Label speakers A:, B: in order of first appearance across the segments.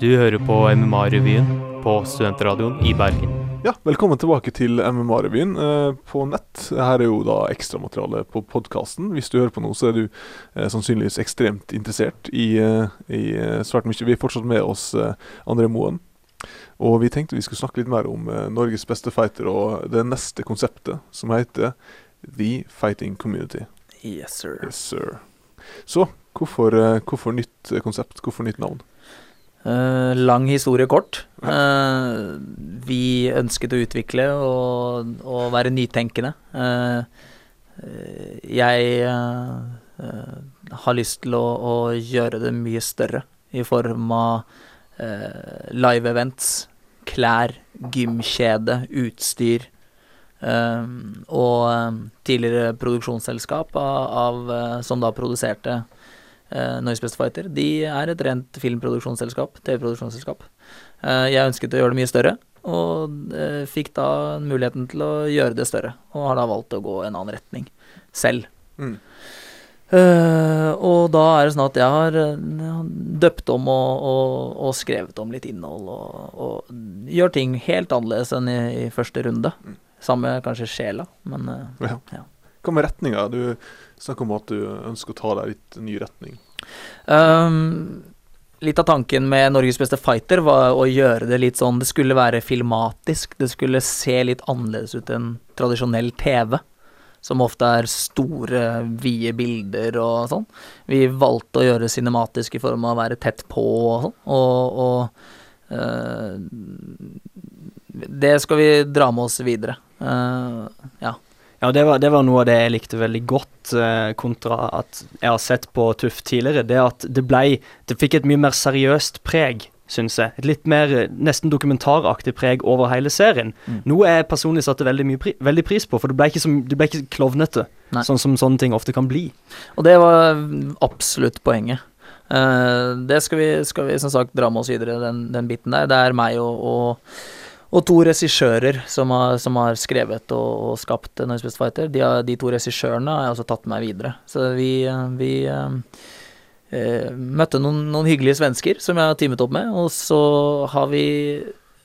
A: Du hører på MMA-revyen på Studentradioen i Bergen.
B: Ja, velkommen tilbake til MMA-revyen eh, på nett. Her er jo da ekstramateriale på podkasten. Hvis du hører på noe, så er du eh, sannsynligvis ekstremt interessert i, eh, i eh, svært mye. Vi er fortsatt med oss André Moen. Og vi tenkte vi skulle snakke litt mer om Norges beste fighter og det neste konseptet, som heter The Fighting Community.
C: Yes, sir.
B: Yes, sir. Så hvorfor, hvorfor nytt konsept? Hvorfor nytt navn?
C: Eh, lang historie kort. Uh, vi ønsket å utvikle og, og være nytenkende. Eh, jeg har lyst til å, å gjøre det mye større i form av live events, klær, gymkjede, utstyr. og tidligere produksjonsselskap av, av, som da produserte Uh, Noise Best Fighter. De er et rent filmproduksjonsselskap, TV-produksjonsselskap. Uh, jeg ønsket å gjøre det mye større, og uh, fikk da muligheten til å gjøre det større. Og har da valgt å gå en annen retning selv.
B: Mm.
C: Eh, og da er det sånn at jeg har eh, døpt om og, og, og skrevet om litt innhold, og, og gjør ting helt annerledes enn i, i første runde.
B: Mm.
C: Samme kanskje sjela, men eh,
B: Ja.
C: Ja.
B: Hva med retninga? Du snakker om at du ønsker å ta deg litt ny retning.
C: Um, litt av tanken med Norges beste fighter var å gjøre det litt sånn Det skulle være filmatisk. Det skulle se litt annerledes ut enn tradisjonell TV. Som ofte er store, vide bilder og sånn. Vi valgte å gjøre det cinematisk i form av å være tett på og sånn. Og, og eh, Det skal vi dra med oss videre. Uh, ja.
D: Ja, det var, det var noe av det jeg likte veldig godt, eh, kontra at jeg har sett på Tuff tidligere. Det at det blei Det fikk et mye mer seriøst preg, syns jeg. Et litt mer eh, nesten dokumentaraktig preg over hele serien.
C: Mm.
D: Noe jeg personlig satte veldig, pri veldig pris på, for det ble ikke, så, det ble ikke klovnete,
C: Nei.
D: sånn som sånne ting ofte kan bli.
C: Og det var absolutt poenget. Eh, det skal vi, skal vi som sagt dra med oss videre, den, den biten der. Det er meg og, og, og to regissører som har, som har skrevet og, og skapt Norges Best Fighter. De, har, de to regissørene har jeg også tatt med meg videre. Så vi, eh, vi eh, eh, møtte noen, noen hyggelige svensker som jeg har teamet opp med, og så har vi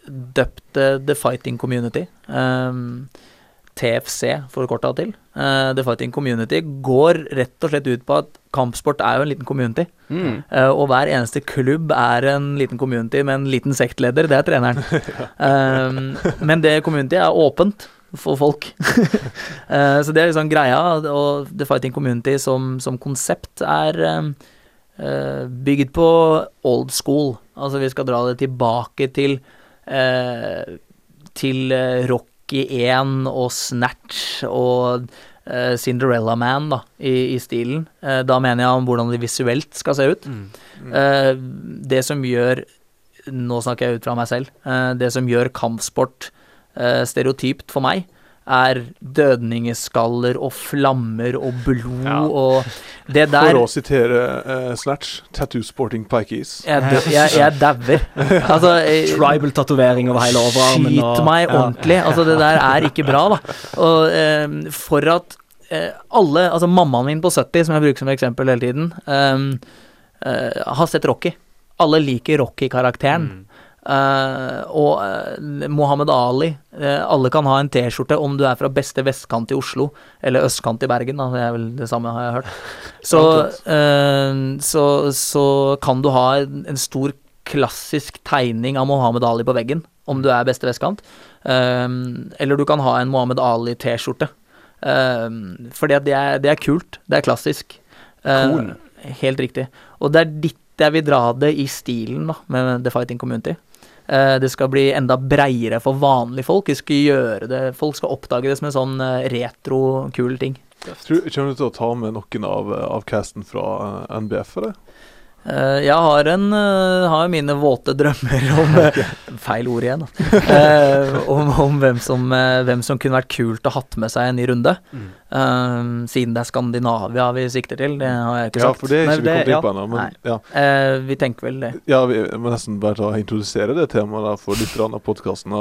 C: døpt det The Fighting Community. Um, TFC forkorta til. Uh, The Fighting Community går rett og slett ut på at kampsport er jo en liten community.
D: Mm.
C: Uh, og hver eneste klubb er en liten community med en liten sektleder. Det er treneren. um, men det community er åpent for folk. Så det er liksom greia. Og The Fighting Community som, som konsept er bygd på old school. Altså vi skal dra det tilbake til til eh, Rocky 1 og Snatch og uh, Cinderella Man da, i, i stilen. Uh, da mener jeg om hvordan det visuelt skal se ut. Eh, det som gjør Nå snakker jeg ut fra meg selv. Det som gjør kampsport stereotypt for meg, er dødningeskaller og flammer og blod
D: Ja.
C: og det der
B: For å sitere uh, Snatch, 'Tattoo sporting pikeys'.
C: Jeg, dauer. Altså, eh,
D: Tribal-tatovering over hele overarmen.
C: Skyt
D: og-
C: meg
D: ja.
C: ordentlig. Altså, det der er ikke bra, da. Og um, for at uh, alle Altså, mammaen min på 70, som jeg bruker som eksempel hele tiden, um, uh, har sett Rocky. Alle liker Rocky-karakteren.
D: Mm.
C: Eh, og uh, Mohammed Ali. Uh, alle kan ha en T-skjorte om du er fra beste vestkant i Oslo, eller østkant i Bergen, da, det er vel det samme, har jeg hørt. Så, så, så kan du ha en, stor klassisk tegning av Mohammed Ali på veggen, om du er beste vestkant. Eller du kan ha en Mohammed Ali-T-skjorte. Eh, fordi det er, det er kult. Det er klassisk.
D: Cool.
C: Helt riktig. Og det er ditt jeg vil dra det i stilen da, med The Fighting Community. Eh, det skal bli enda breiere for vanlige folk. Vi skal gjøre det, folk skal oppdage det som en sånn eh, retro, kul ting.
B: Tror, kommer du til å ta med noen av, av casten fra eh, NBF, eller?
C: Eh, jeg har en eh, har mine våte drømmer om eh, Feil ord igjen, da. Om om hvem, som, hvem som kunne vært kult å hatt med seg en ny runde.
D: Mm.
C: Um, siden det er Skandinavia vi sikter til. Det har jeg ikke sagt.
B: Ja, for det er
D: ikke
B: ikke vi kommet inn på ennå. Men ja.
C: uh, vi tenker vel det.
B: ja, vi må nesten bare ta introdusere det temaet der for litt av podkasten.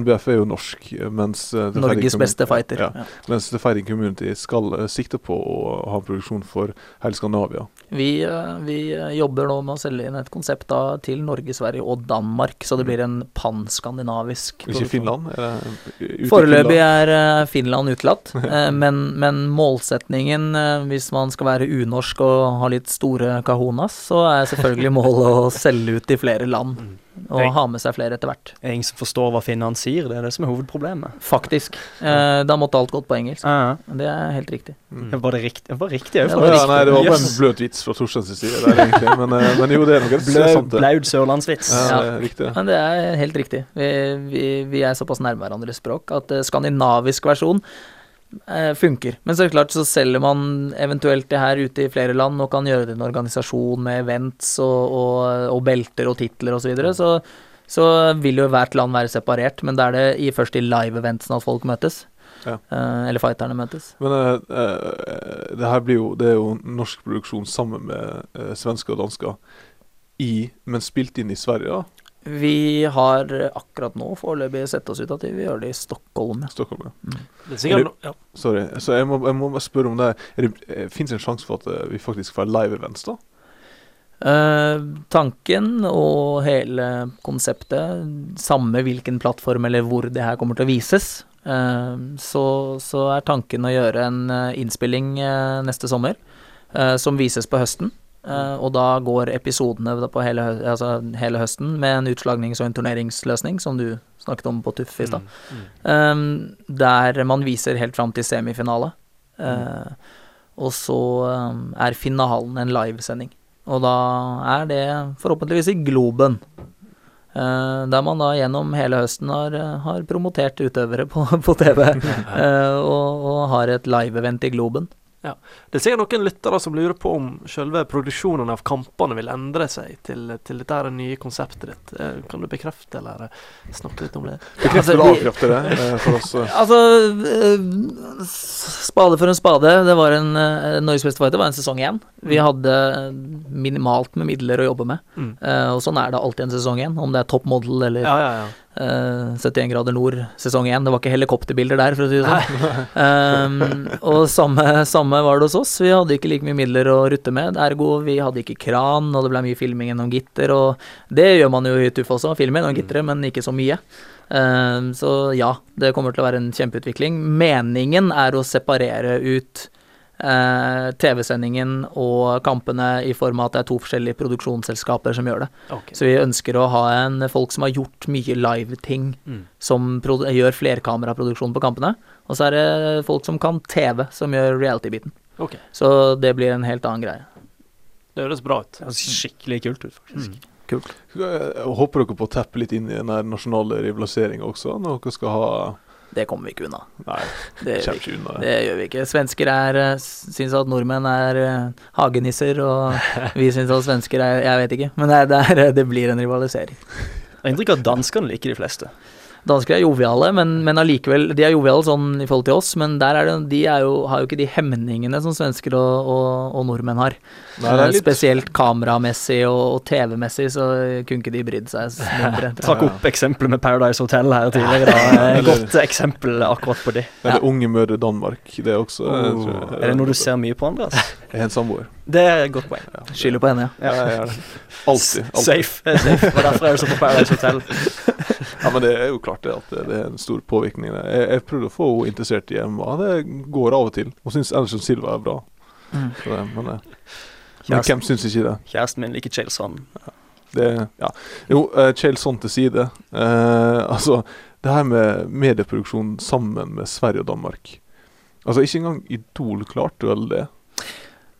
B: NBF er jo norsk, mens
C: Norges beste fighter.
B: Ja. Mens The Fighting Community skal sikte på å ha produksjon for hele Skandinavia.
C: Vi, eh, vi eh, jobber nå med å selge inn et konsept da til Norge, Sverige og Danmark, så det blir en panskandinavisk
B: Ikke. Finland?
C: Foreløpig er eh, Finland utelatt, men, men målsetningen, hvis man skal være unorsk og ha litt store kahonas, så er selvfølgelig målet å selge ut i flere land. Og
D: Nei.
C: ha med seg flere etter hvert.
D: Er ingen som forstår hva finnene sier, det er det som er hovedproblemet.
C: Faktisk. Eh, da måtte alt gått på engelsk.
D: Ja,
C: Det er helt riktig.
B: Mm.
D: Var det riktig? Det var riktig
C: var
B: Ja, nei, det var bare en bløt vits fra Torsens side der, egentlig. Men, eh, men jo, det er noe
D: Blø,
B: sant, det.
D: blaud sørlandsvits.
B: Ja, det er.
C: Men det er helt riktig. Vi, vi, vi er såpass nærme hverandres språk at eh, skandinavisk versjon eh, funker. Men så er det klart så selger man eventuelt det her ute i flere land og kan gjøre det i en organisasjon med events og, og, og belter og titler osv. Så, videre, så så vil jo hvert land være separert, men da er det i, først i live-eventsene at folk møtes.
B: Ja.
C: Eh, eller fighterne møtes.
B: Men eh, eh, det her blir jo Det er jo norsk produksjon sammen med uh, svensker og dansker i, men spilt inn i Sverige, da.
C: Vi har akkurat nå foreløpig sett oss ut at vi gjør det i Stockholm.
B: Stockholm, ja.
E: Det er sikkert no ja.
B: Sorry. Så jeg må, jeg må bare spørre om det. Er det Fins det en sjanse for at eh, vi faktisk får live-events, da?
C: Eh, tanken og hele konseptet, samme hvilken plattform eller hvor det her kommer til å vises, eh, så, så er tanken å gjøre en eh, innspilling eh, neste sommer, eh, som vises på høsten. Eh, og da går episodene på hele, altså hele høsten med en utslagnings- og en turneringsløsning, som du snakket om på Tuff i stad.
E: Mm.
C: Um, der man viser helt fram til semifinale. Uh, og så um, er finalen en livesending. Og da er det forhåpentligvis i Globen. Uh, der man da gjennom hele høsten har, har promotert utøvere på, på TV. uh, og, og har et live-event i Globen.
E: Det er sikkert noen lyttere som lurer på om selve produksjonen av kampene vil endre seg til, til dette her nye konseptet ditt. Eh, Kan du bekrefte eller eh, snakke litt om det?
B: Bekrefte
C: altså,
B: eller avkrefte det eh, for oss?
C: Altså Spade for en spade. Det var en Norges beste fighter var en sesong én. Vi hadde minimalt med midler å jobbe med.
E: Mm.
C: Og sånn er det alltid en sesong én, om det er Top Model eller
E: Ja, ja, ja.
C: Uh, 71 grader nord sesong 1. Det var ikke helikopterbilder der, for å si det sånn. Um, og samme, samme var det hos oss. Vi hadde ikke like mye midler å rutte med. Ergo vi hadde ikke kran, og det ble mye filming gjennom gitter. Og det gjør man jo i TUF også, film gjennom gitteret, men ikke så mye. Um, så ja, det kommer til å være en kjempeutvikling. Meningen er å separere ut eh, TV-sendingen og kampene i form av at det er to forskjellige produksjonsselskaper som gjør det.
E: Okay.
C: Så vi ønsker å ha en folk som har gjort mye live-ting,
E: Mm.
C: som gjør flerkameraproduksjon på kampene. Og så er det folk som kan TV, som gjør reality-biten.
E: Okay.
C: Så det blir en helt annen greie.
E: Det høres bra ut.
D: Det høres skikkelig kult ut, faktisk.
E: Mm.
B: Kult. Håper dere på å teppe litt inn i den nasjonale rivaliseringa også, når dere skal ha
C: Det kommer vi ikke unna.
B: Nei,
C: Det gjør vi ikke.
B: unna det.
C: Det gjør vi ikke. Svensker er eh, syns at nordmenn er eh, hagenisser, og vi syns at svensker er Jeg vet ikke. Men det, er, det blir en rivalisering.
D: Jeg har inntrykk av at danskene liker de fleste.
C: Dansker er joviale, men, men allikevel De er joviale sånn i forhold til oss, men der er det, de er jo, har jo ikke de hemningene som svensker og, og, og nordmenn har.
B: Nei, litt-
C: Spesielt kameramessig og, og TV-messig, så kunne ikke de brydd seg mindre.
D: Trakk opp eksempelet med Paradise Hotel her tidligere. da. Godt eksempel akkurat på det.
B: Eller Unge mødre Danmark. Det er også eh,
D: Oh. Er det noe du ser mye på, Andreas?
B: Jeg en samboer.
D: Det er et godt poeng.
C: Skylder på henne, ja.
B: Ja, det. Alltid. alltid.
D: Safe. det er safe. Og derfor er du så på Paradise Hotel.
B: Ja, men det er jo klart det at det, det er en stor påvirkning. Jeg, jeg prøvde å få henne interessert i MMA. Det går av og til. Hun syns Anderson Silva er bra.
C: Mm.
B: Så det, men, eh, men
D: Kjæresten,
B: hvem syns ikke det?
D: kjæresten min liker Chael Son.
B: det ja. Jo, uh, Chael sånn til side. Uh, altså, det her med medieproduksjon sammen med Sverige og Danmark. Altså, ikke engang Idol klarte vel det.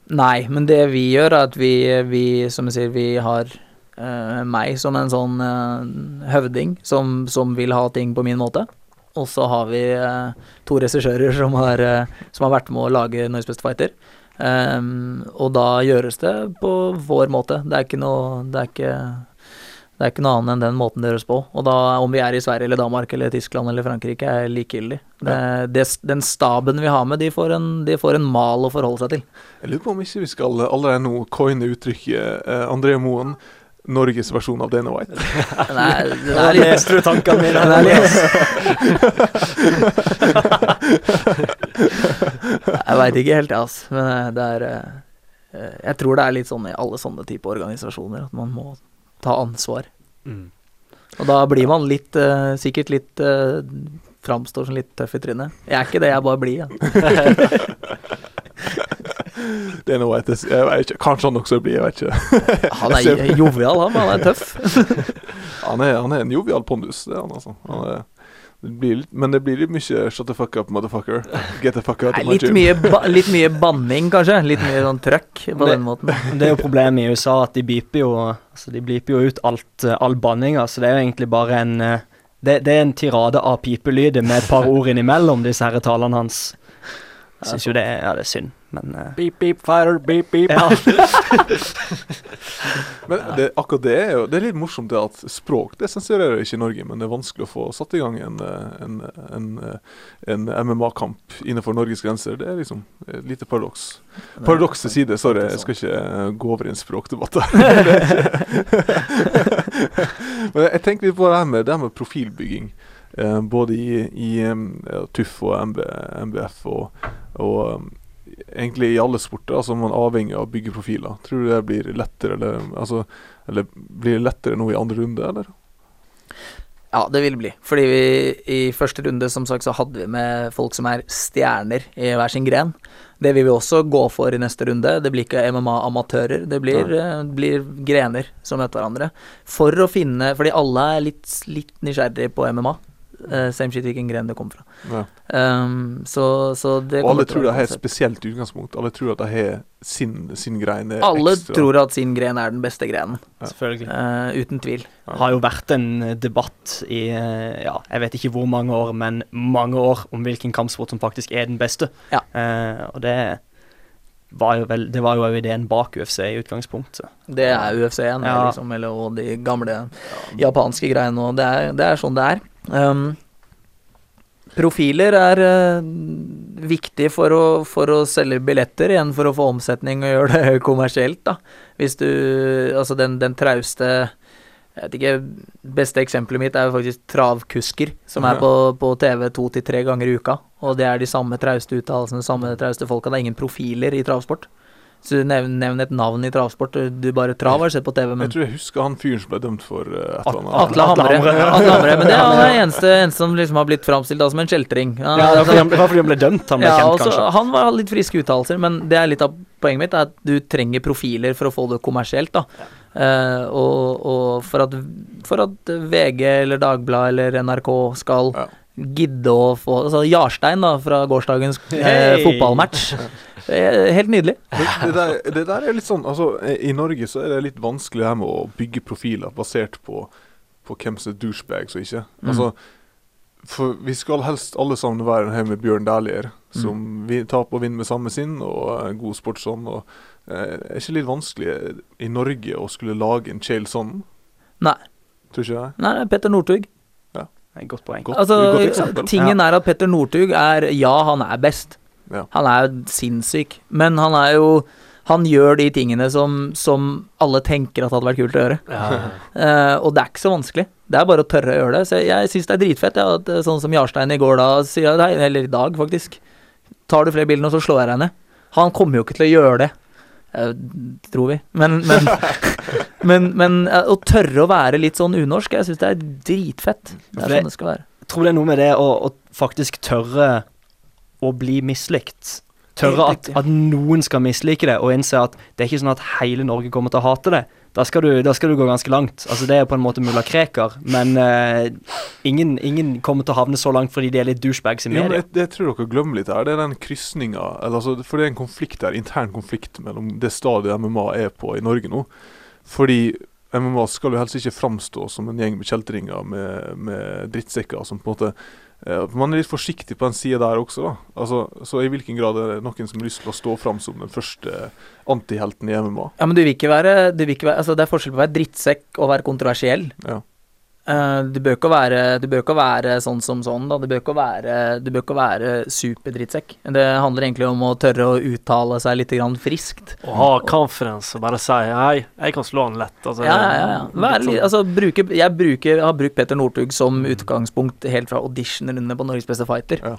C: Nei, men det vi gjør, er at vi, vi som jeg sier, vi har uh, meg som en sånn uh, høvding som, som vil ha ting på min måte. Og så har vi uh, to regissører som, har, som har vært med å lage Norges beste fighter. Um, og da gjøres det på vår måte. Det er ikke noe Det er ikke, det er ikke noe annet enn den måten det gjøres på. Og da om vi er i Sverige eller Danmark eller Tyskland eller Frankrike, er likegyldig. Det, det, den staben vi har med, de får, en, de får en mal å forholde seg til.
B: Jeg lurer på om ikke vi skal allerede nå coine uttrykket eh, André Moen, Norges versjon av Dana White.
C: Nei, det er litt
D: leste du tankene mine.
C: Er Jeg veit ikke helt, jeg, altså. Men eh, det er eh, Jeg tror det er litt sånn i alle sånne type organisasjoner at man må ta ansvar.
E: Mm.
C: Og da blir man litt uh, Sikkert litt uh, Framstår som litt tøff i trynet. Jeg er ikke det, jeg bare blir, ja.
B: Det er noe etter, jeg vet ikke. Kanskje han også blir, jeg vet ikke.
C: Han er jovial, han, men han er tøff.
B: Han er, han er en jovial pondus, det er han altså. Han er, det blir litt, men det blir litt mye 'shut the fuck up, motherfucker'. Get the fuck out
C: Nei,
B: of my
C: litt,
B: gym.
C: mye ba litt mye banning, kanskje. Litt mye sånn trøkk på
D: Det-
C: den måten.
D: Det er jo problemet i USA at de beeper jo altså de beeper jo ut alt, eh, all banninga, så det er jo egentlig bare en eh, det, det er en tirade av pipelyder med et par ord innimellom disse her talene hans. Jeg syns jo det er, ja, det er synd, men uh,
E: Beep, beep, fire, beep, beep.
D: ja.
B: Men det, akkurat det er jo Det er litt morsomt det at språk det sensurerer ikke i Norge, men det er vanskelig å få satt i gang en, eh, en, en, eh, en MMA-kamp innenfor Norges grenser. Det er liksom et lite paradoks. Paradoks til side, sorry, jeg skal ikke gå over i en språkdebatt er ikke- men jeg tenker litt på det her med, det her med profilbygging. Uh, både i, i um, TUF og MB, MBF og, og egentlig i alle sporter. Altså man er avhengig av å bygge profiler. Tror du det blir lettere eller, altså, eller blir det lettere nå i andre runde, eller?
C: Ja, det vil bli. Fordi vi i første runde, som sagt, så hadde vi med folk som er stjerner i hver sin gren. Det vil vi også gå for i neste runde. Det blir ikke MMA-amatører. Det blir, ja. blir grener som møter hverandre. For å finne Fordi alle er litt, litt nysgjerrige på MMA. Uh, same shit hvilken gren det kommer fra.
B: Ja.
C: Um, så, så det
B: Og alle tror de
C: være
B: har et spesielt utgangspunkt. Alle tror at de har sin, sin grein er
C: Alle
B: ekstra.
C: tror at sin gren er den beste grenen.
D: selvfølgelig.
C: Uh, uten tvil.
D: Det har jo vært en eh, debatt i eh, ja, jeg vet ikke hvor mange år, men mange år om hvilken kampsport som faktisk er den beste.
C: Ja.
D: Uh, og det var jo vel Det var jo ideen bak UFC i utgangspunktet.
C: Det er UFC-en,
D: Ja.
C: liksom, eller og de gamle japanske greiene, og det er, det er sånn det er. Um, profiler er uh, viktig for å, for å selge billetter, igjen for å få omsetning og gjøre det kommersielt, da. Hvis du Altså, den, den trauste jeg vet ikke, Beste eksempelet mitt er jo faktisk travkusker, som er på, på TV to til tre ganger i uka. Og det er de samme trauste uttalelsene, samme trauste folka. Det er ingen profiler i travsport. Så nevn, nevn et navn i travsport. Du bare trav har sett på TV, men
B: Jeg tror jeg husker han fyren som ble dømt for eh, et eller annet.
C: Atle Hamre. Atle Hamre. Men det er han eneste, eneste som liksom har blitt framstilt som en kjeltring.
D: Ja, det var fordi han, fordi han ble dømt, han ble
C: ja,
D: kjent,
C: altså,
D: kanskje.
C: han var litt friske uttalelser, men det er litt av poenget mitt, er at du trenger profiler for å få det kommersielt, da. Uh, og, og for, at, for at VG eller Dagbladet eller NRK skal
B: Ja.
C: gidde å få Altså Jarstein, da, fra gårsdagens
D: Hei!
C: fotballmatch. Det Helt nydelig.
B: Det, det, der, det der er litt sånn altså, I Norge så er det litt vanskelig her med å bygge profiler basert på, på hvem som er douchebags og ikke.
C: Mm.
B: Altså, for vi skal helst alle sammen være en haug med Bjørn Dæhlier, som vi taper og vinner med samme sinn og er god sportsånd. Og, eh, er ikke litt vanskelig i Norge å skulle lage en Chael sånn?
C: Nei.
B: Tror ikke jeg.
C: Nei, det er Petter Northug.
D: Ja. Godt poeng.
B: Godt,
C: Altså,
B: godt eksempel.
C: tingen er at Petter Northug er Ja, han er best.
B: Ja.
C: Han er jo sinnssyk. Men han er jo Han gjør de tingene som, som alle tenker at hadde vært kult å gjøre.
E: Ja.
C: Uh, og det er ikke så vanskelig. Det er bare å tørre å gjøre det. Så jeg, jeg syns det er dritfett. Ja, at, eh, sånn som Jarstein i går da sier Eller i dag, faktisk. Tar du flere bilder nå, så slår jeg deg ned. Han kommer jo ikke til å gjøre det. Uh, tror vi. Men, men, men, men uh, å tørre å være litt sånn unorsk, jeg syns det er dritfett. Det er
D: det-
C: sånn det skal være.
D: Jeg tror det er noe med det å, å faktisk tørre å bli mislikt. Tørre at, at noen skal mislike det, og innse at det er ikke sånn at hele Norge kommer til å hate det. Da skal du, da skal du gå ganske langt. Altså Det er på en måte mulla Krekar, men uh, ingen, ingen kommer til å havne så langt fordi de er litt douchebags i
B: Ja, men
D: media.
B: jeg, det jeg tror dere glemmer litt her, det er den krysninga altså, For det er en konflikt der, intern konflikt mellom det stadiet MMA er på i Norge nå. Fordi MMA skal jo helst ikke framstå som en gjeng med kjeltringer med, med drittsekker som på en måte Man er litt forsiktig på den sida der også. Altså, så i hvilken grad er det noen som har lyst til å stå fram som den første antihelten i MMA?
C: Ja, men du vil ikke være, du vil ikke være Altså, det er forskjell på å være drittsekk og være kontroversiell.
B: Ja.
C: Eh, du bør ikke være Du bør ikke være sånn som sånn, da. Du bør ikke være, du bør ikke være superdrittsekk. Det handler egentlig om å tørre å uttale seg litt grann friskt.
E: Å ha conference og bare si Hei, jeg kan slå han lett. Altså,
C: Ja, ja, ja. Vær,
E: sånn-
C: altså, bruke, jeg bruker, har brukt Petter Northug som utgangspunkt helt fra auditionrunde på Norges beste fighter.
B: Ja.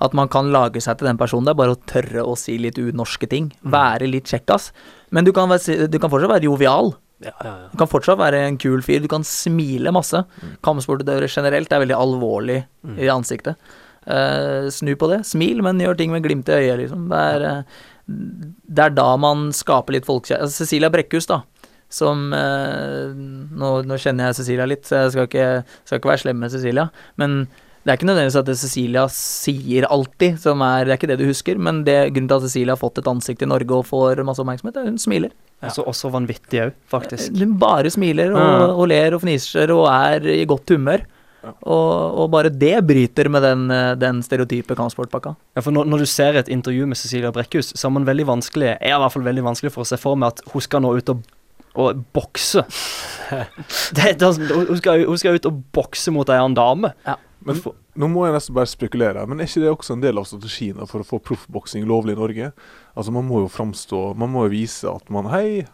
C: At man kan lage seg til den personen. Det er bare å tørre å si litt unorske ting. Være litt kjekkas. Men du kan, være, du kan fortsatt være jovial.
E: Ja, ja, ja.
C: Du kan fortsatt være en kul fyr. Du kan smile masse. Kampsportutøvere generelt er veldig alvorlig
E: Mm.
C: i ansiktet. Uh, snu på det. Smil, men gjør ting med glimt i øyet, liksom. Det er, uh, det er da man skaper litt folkekjærlighet. Altså, Cecilia Brekkhus, da. Som eh, nå, nå kjenner jeg Cecilia litt, så jeg skal ikke, skal ikke være slem med Cecilia. Men det er ikke nødvendigvis at det Cecilia sier alltid, som er, det er ikke det du husker. Men det, grunnen til at Cecilia har fått et ansikt i Norge og får masse oppmerksomhet, er at hun smiler.
D: Altså, også vanvittig òg, faktisk.
C: Du bare smiler og,
D: Ja.
C: og ler og fniser og er i godt humør.
B: Ja.
C: Og, og bare det bryter med den, eh, den stereotype kampsportpakka.
D: Ja, for når, når du ser et intervju med Cecilia Brekkhus, så er man veldig vanskelig er i hvert fall veldig vanskelig for å se for meg at hun skal nå ut og, og bokse. det, det, hun, skal, hun skal ut og bokse mot ei annen dame.
B: Men
D: Hvorfor-
B: nå må jeg nesten bare spekulere, men er ikke det også en del av strategien for å få proffboksing lovlig i Norge? Altså Man må jo framstå Man må jo vise at man Hei,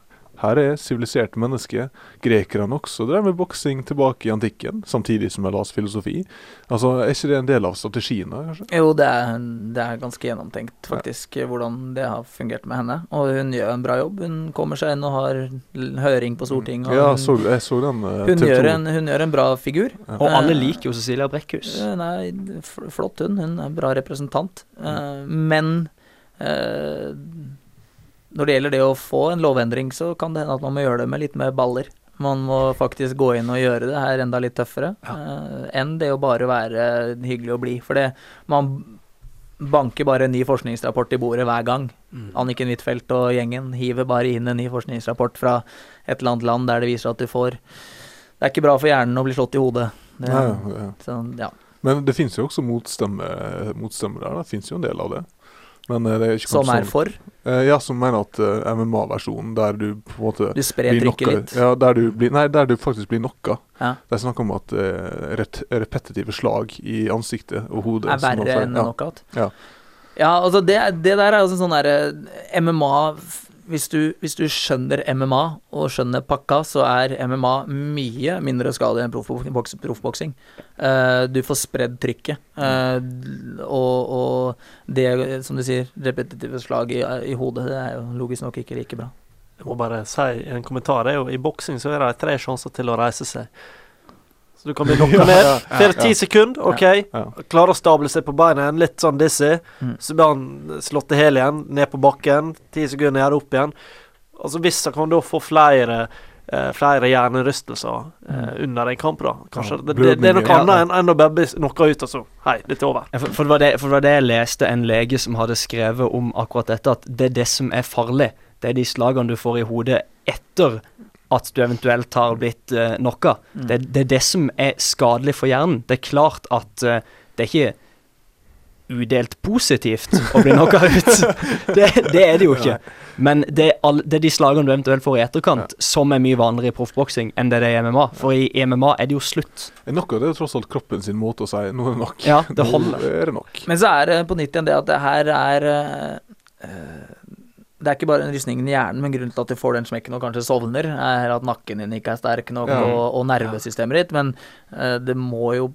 B: her er siviliserte mennesker. Grekerne også drev med boksing tilbake i antikken, samtidig som jeg las filosofi. Altså Er ikke det en del av strategien, da, kanskje?
C: Jo, det er, det er ganske gjennomtenkt, faktisk, hvordan det har fungert med henne. Og hun gjør en bra jobb. Hun kommer seg inn og har høring på Stortinget.
B: Ja,
C: hun,
B: så, jeg så den Uh,
C: hun, gjør en, hun gjør en bra figur.
B: Ja.
D: Og alle
C: Eh,
D: liker jo Cecilia Brekkhus.
C: Hun er flott, hun. Hun er en bra representant. Eh, men eh, når det gjelder det å få en lovendring, så kan det hende at man må gjøre det med litt mer baller. Man må faktisk gå inn og gjøre det her enda litt tøffere eh, enn det å bare være hyggelig og blid. For det, man banker bare en ny forskningsrapport i bordet hver gang.
E: Mm.
C: Anniken Huitfeldt og gjengen hiver bare inn en ny forskningsrapport fra et eller annet land der det viser at du får Det er ikke bra for hjernen å bli slått i hodet. Det,
B: Ja, ja, ja.
C: Så, ja.
B: Men det finnes jo også motstemme, motstemme der. Det finnes jo en del av det. Men eh, det er ikke
C: Som er
B: sånn-
C: for.
B: Eh, ja, som mener at eh, MMA-versjonen, der du på en måte
C: Du sprer
B: blir
C: trykket litt.
B: Ja, der du, blir, nei, der du faktisk blir knocka.
C: Ja.
B: Det er snakk om at eh, ret, repetitive slag i ansiktet og hodet
C: er verre enn knockout.
B: Ja.
C: Ja, altså det, det der er jo sånn derre MMA hvis du, hvis du skjønner MMA og skjønner pakka, så er MMA mye mindre skadelig enn proffboksing. Prof uh, du får spredd trykket. Uh, og, og det, som du sier, repetitive slag i, i hodet, det er jo logisk nok ikke like bra.
E: Jeg må bare si en kommentar. Jo, I boksing så er det tre sjanser til å reise seg. Så du kan bli lokka ned.
B: Ja, ja,
E: Får ti sekunder, OK.
B: Ja.
E: Klarer å stable seg på beina igjen, litt sånn dizzy.
C: Mm.
E: Så blir han slått i hæl igjen, ned på bakken. Ti sekunder ned, opp igjen. Altså Hvis han kan da få flere Uh, flere hjernerystelser eh, under en kamp, da. Kanskje
B: Ja,
E: det, det, det er noe annet enn, enn å bare knocke ut og så Hei, dette er over.
D: Ja, for, for, det var det, for det var det jeg leste en lege som hadde skrevet om akkurat dette, at det er det som er farlig. Det er de slagene du får i hodet etter at du eventuelt har blitt uh, knocka.
C: Mm.
D: Det, det er det som er skadelig for hjernen. Det er klart at uh, det er ikke udelt positivt å bli knocka ut. det, det er det jo ikke. Men det er, all, det er de slagene du eventuelt får i etterkant, som er mye vanligere i proffboksing enn det det er i MMA. For i MMA er det jo slutt.
B: Av det er jo tross alt kroppen sin måte å si nå er det nok.
D: Ja, det holder.
B: Nå er det nok.
C: Men så er det på nytt igjen det at det her er eh, Det er ikke bare rysningen i hjernen, men grunnen til at du får den smekken og kanskje sovner, er at nakken din ikke er sterk nok,
B: Ja.
C: og, og nervesystemet ditt. Men uh, det må jo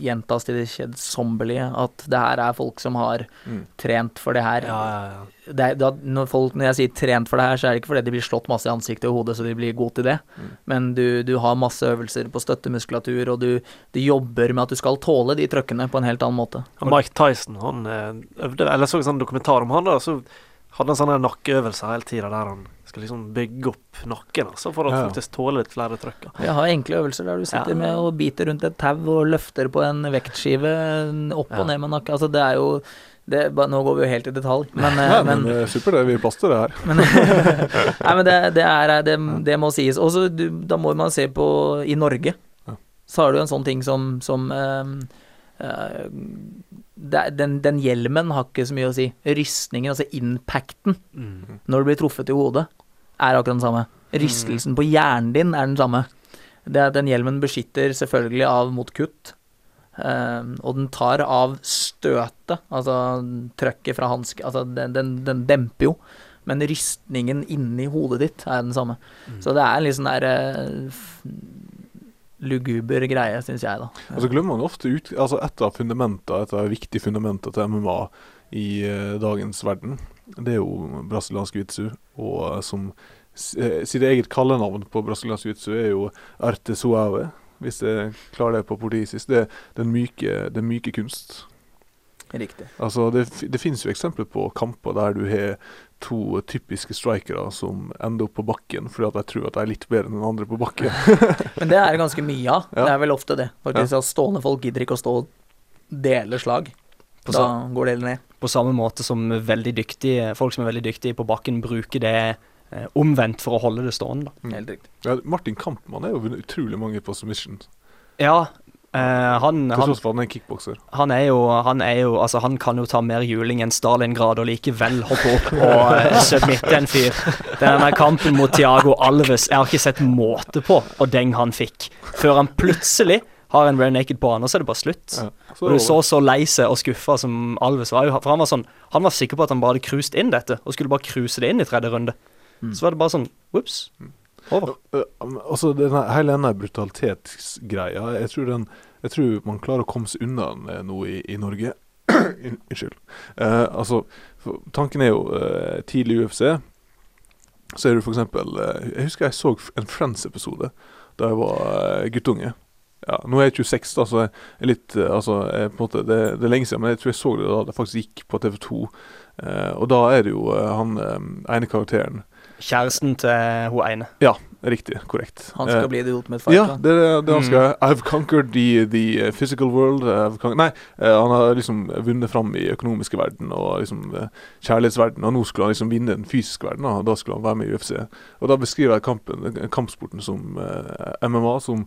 C: gjentas til det kjedsommelige at det her er folk som har
B: Mm.
C: trent for det her.
E: Ja, ja, ja.
C: Det er, da, når, folk, når jeg sier trent for det her, så er det ikke fordi de blir slått masse i ansiktet og hodet så de blir gode til det.
B: Mm.
C: Men du, du har masse øvelser på støttemuskulatur, og du, du jobber med at du skal tåle de trøkkene på en helt annen måte.
E: Mike Tyson han eh, øvde Eller jeg så en sånn dokumentar om han, da. Så hadde en sånn nakkeøvelse hele tida der han skal liksom bygge opp nakken altså, for å
B: Ja.
E: faktisk tåle litt flere trøkker.
C: Vi har enkle øvelser der du sitter
E: Ja.
C: med og biter rundt et tau og løfter på en vektskive opp
E: Ja.
C: og ned med nakken. Altså, det er jo det, Nå går vi jo helt i detalj, men,
B: ja,
C: men,
B: men eh, super, det. Vi har plass til det her.
C: men, Nei, men det, det er det, det må sies. Og da må man se på I Norge
B: Ja.
C: så har du en sånn ting som, som eh, er- den, den hjelmen har ikke så mye å si. Rystningen, altså impacten
E: Mm.
C: når du blir truffet i hodet, er akkurat den samme. Rystelsen på hjernen din er den samme. Det er at Den hjelmen beskytter selvfølgelig av mot kutt, Uh, og den tar av støtet, altså trøkket fra hanske Altså, den, den, den demper jo, men rystningen inni hodet ditt er den samme.
E: Mm.
C: Så det er litt sånn der eh, f- luguber greie, syns jeg, da.
B: Altså glemmer man ofte ut altså Et av fundamentene, et av viktige fundamenter til MMA i uh, dagens verden, det er jo brasiliansk jiu-jitsu. Og eh, som eh, sitt eget kallenavn på brasiliansk jiu-jitsu er jo arte suave, hvis jeg klarer det på portugisisk. Det er den myke, den myke kunst.
C: Riktig.
B: Altså det, det finnes jo eksempler på kamper der du har to typiske strikere som ender opp på bakken fordi at jeg tror at jeg er litt bedre enn den andre på bakken.
C: Men det er det ganske mye av.
B: Ja.
C: Det er vel ofte det. Faktisk at Stående folk gidder ikke å stå og dele slag.
D: På
C: Da går det ned.
D: På samme måte som veldig dyktige, folk som er veldig dyktige på bakken, bruker det eh, omvendt for å holde det stående. Da.
B: Mm.
C: Helt riktig.
B: Ja, Martin Kampmann er jo vunnet utrolig mange på submission.
D: Ja, eh, han, han,
B: han er kickbokser.
D: han er jo Han er jo Altså, han kan jo ta mer juling enn Stalingrad og likevel hoppe opp og uh, submitte en fyr. Denne kampen mot Tiago Alves Jeg har ikke sett måte på og deng han fikk, før han plutselig har en rear naked på han, og så er det bare slutt.
B: Ja.
D: Og du så så lei seg og skuffa som Alves var. For han var sånn Han var sikker på at han bare hadde cruised inn dette, og skulle bare cruise det inn i tredje runde.
C: Mm.
D: Så var det bare sånn Ops.
B: Uh, um, altså denne, Hele denne brutalitetsgreia jeg tror, jeg tror man klarer å komme seg unna den eh, nå i, i Norge. Unnskyld. Uh, altså, tanken er jo uh, tidlig UFC så er du eksempel eh, Jeg husker jeg så en Friends-episode da jeg var uh, guttunge. Ja, nå er jeg 26, da, så jeg er litt Altså, jeg, måte, det, det er lenge siden, men jeg tror jeg så det da det faktisk gikk på TV2. Eh, og da er det jo han ene karakteren
D: Kjæresten til hun ene.
B: Riktig, korrekt.
C: Han skal
B: Eh,
C: bli the ultimate fighter.
B: ja, det er det han
D: Mm.
B: skal. I've conquered the, the physical world. I've Nei, eh, han har liksom vunnet fram i økonomiske verden og liksom eh, kjærlighetsverden, og nå skulle han liksom vinne den fysiske verden, og da skulle han være med i UFC. Og da beskriver jeg kampen, kampsporten som eh, MMA, som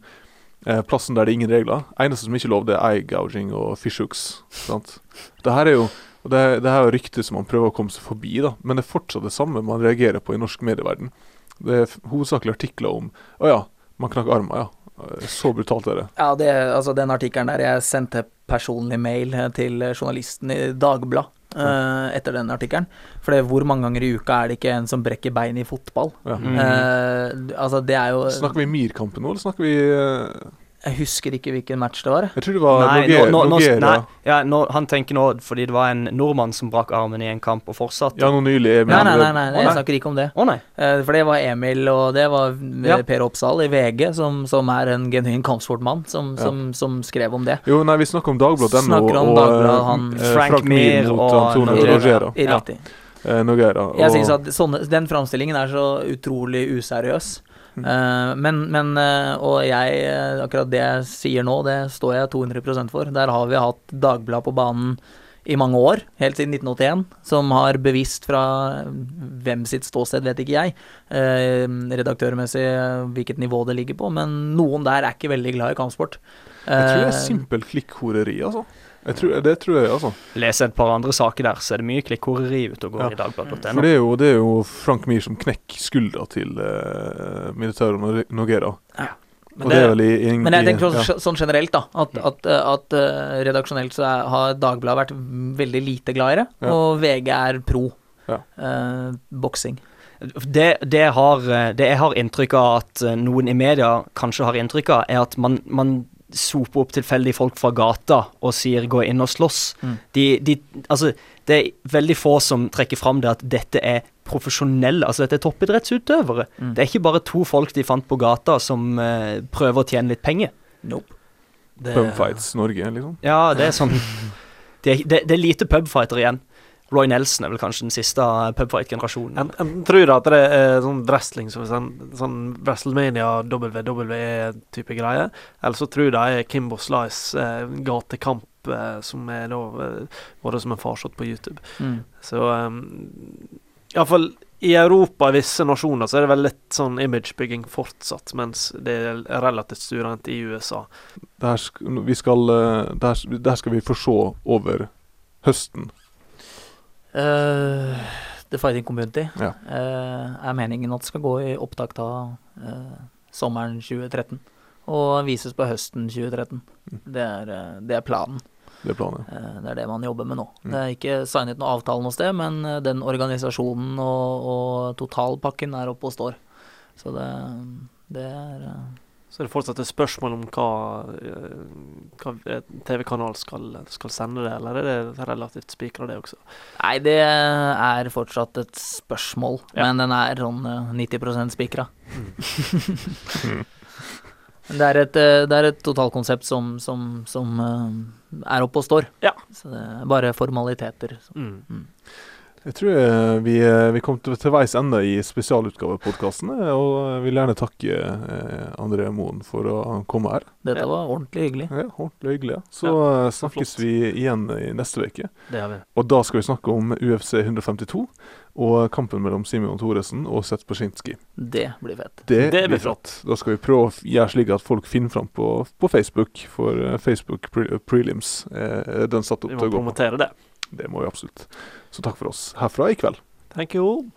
B: eh, plassen der det er ingen regler. Eneste som ikke er lov, det er eye gouging og fishhooks. Sant? Det her er jo og det, det her er jo ryktet som man prøver å komme seg forbi, da. men det er fortsatt det samme man reagerer på i norsk medieverden. Det er hovedsakelig artikler om Å ja, man knakk armen, ja. Eh, Så brutalt er det.
C: Ja, det, altså den artikkelen der Jeg sendte personlig mail eh, til journalisten i Dagbladet uh, etter den artikkelen. For det, hvor mange ganger i uka er det ikke en som brekker bein i fotball?
B: Ja.
D: Mm.
C: Uh, altså, det er jo
B: Snakker vi Mir-kampen nå, eller snakker vi eh,
C: Jeg husker ikke hvilken match det var.
B: Jeg tror det var
D: Nei,
B: Noguera.
D: nå- nå- nå- nei. Ja, nå, han tenker nå fordi det var en nordmann som brakk armen i en kamp og fortsatte.
B: Ja, nå nylig. Emil.
C: Nei, nei, nei, nei,
D: nei
C: jeg snakker ikke om det.
D: Å nei.
C: Eh, for det var Emil, og det var eh,
D: Ja.
C: Per Oppsal i VG, som, som er en genuin kampsportmann, som,
B: Ja.
C: som, som skrev om det.
B: Jo, nei, vi snakker om Dagbladet
C: ennå, om
B: og
C: Dagbladet,
B: eh,
C: han-
B: eh,
D: Frank Mir
B: mot
D: og
B: Antonio. Rogera.
C: Riktig.
B: Eh, Noguera.
C: Jeg synes at sånne, den framstillingen er så utrolig useriøs.
B: Mm.
C: Eh, men, men eh, Og jeg, eh, akkurat det jeg sier nå, det står jeg 200% for. Der har vi hatt Dagbladet på banen i mange år, helt siden 1981, som har bevisst fra hvem sitt ståsted, vet ikke jeg, redaktørmessig hvilket nivå det ligger på, men noen der er ikke veldig glad i kampsport.
B: Jeg tror det er simpelt klikkhoreri, altså. Jeg tror, det tror jeg, altså.
D: Lese et par andre saker der, så er det mye klikkhoreri ute og går
B: Ja.
D: i Dagbladet.no.
B: For det er jo, det er jo Frank Mir som knekker skuldra til uh, militæret Noguera.
C: men
B: Og det er
C: det-
B: vel i, i
C: Men jeg tenker
B: ja.
C: sånn, sånn generelt, da. At, at, at uh, redaksjonelt så er, har Dagbladet vært veldig lite glad i det,
B: Ja.
C: og VG er pro
B: Ja.
C: uh, boksing.
D: Det, det, har, eh, det jeg har inntrykk av at eh, noen i media kanskje har inntrykk av, er at man, man soper opp tilfeldige folk fra gata og sier 'gå inn og slåss'.
C: Mm.
D: De, de, altså, det er veldig få som trekker fram det at dette er profesjonelle, altså dette er toppidrettsutøvere.
C: Mm.
D: Det er ikke bare to folk de fant på gata som uh, prøver å tjene litt penger.
C: Nope. Det-
B: Pubfights Norge, liksom.
D: Ja, det er sånn Det er, det, det er lite pubfighter igjen. Roy Nelson er vel kanskje den siste pubfight-generasjonen.
E: En, en tror at det er sånn wrestling som sånn, sånn WrestleMania WWE-type greie. Eller så tror de er Kimbo Slice eh, gatekamp eh, som er da eh, vært som en farsott på YouTube.
C: Mm.
E: Så um, iallfall i Europa, i visse nasjoner, så er det vel litt sånn imagebygging fortsatt, mens det er relativt stuerent i USA.
B: Der, sk vi skal, eh, der, der skal vi få se over høsten.
C: Eh, The Fighting Community
B: Ja.
C: uh, er meningen at skal gå i opptak da uh, sommeren 2013. Og vises på høsten 2013.
B: Mm.
C: Det er, det er planen.
B: Det er planen.
C: Eh, Det er det man jobber med nå.
B: Mm.
C: Det er ikke signet noen avtale noe sted, men den organisasjonen og, og totalpakken er oppe og står. Så det, det er
E: Så er det fortsatt et spørsmål om hva, eh, hva eh, TV-kanal skal, skal sende det, eller er det relativt spikra, det også?
C: Nei, det er fortsatt et spørsmål,
E: Ja.
C: men den er sånn eh, 90 spikra.
B: Mm.
C: Det er et, eh, det er et totalkonsept som, som, som eh, er oppe og står.
E: Ja.
C: Så det er bare formaliteter.
E: Mm.
B: Jeg tror eh, vi, eh, vi kom til, til veis ende i spesialutgavepodkasten, og vil gjerne takke eh, André Moen for å komme her.
C: Dette var ordentlig hyggelig.
B: Ja, Ordentlig hyggelig. ja. Så
E: Ja,
B: eh, snakkes
E: flott.
B: vi igjen i neste uke.
E: Det har vi.
B: Og da skal vi snakke om UFC 152 og kampen mellom Simeon Thoresen og Seth Pashinski.
C: Det blir fett.
B: Det,
E: Det blir
B: flott. Da skal vi prøve å gjøre slik at folk finner fram på, på Facebook, for eh, Facebook pre prelims eh, er den satt opp til å gå på.
E: promotere det.
B: Det må vi absolutt. Så takk for oss herfra i kveld.
E: Thank you.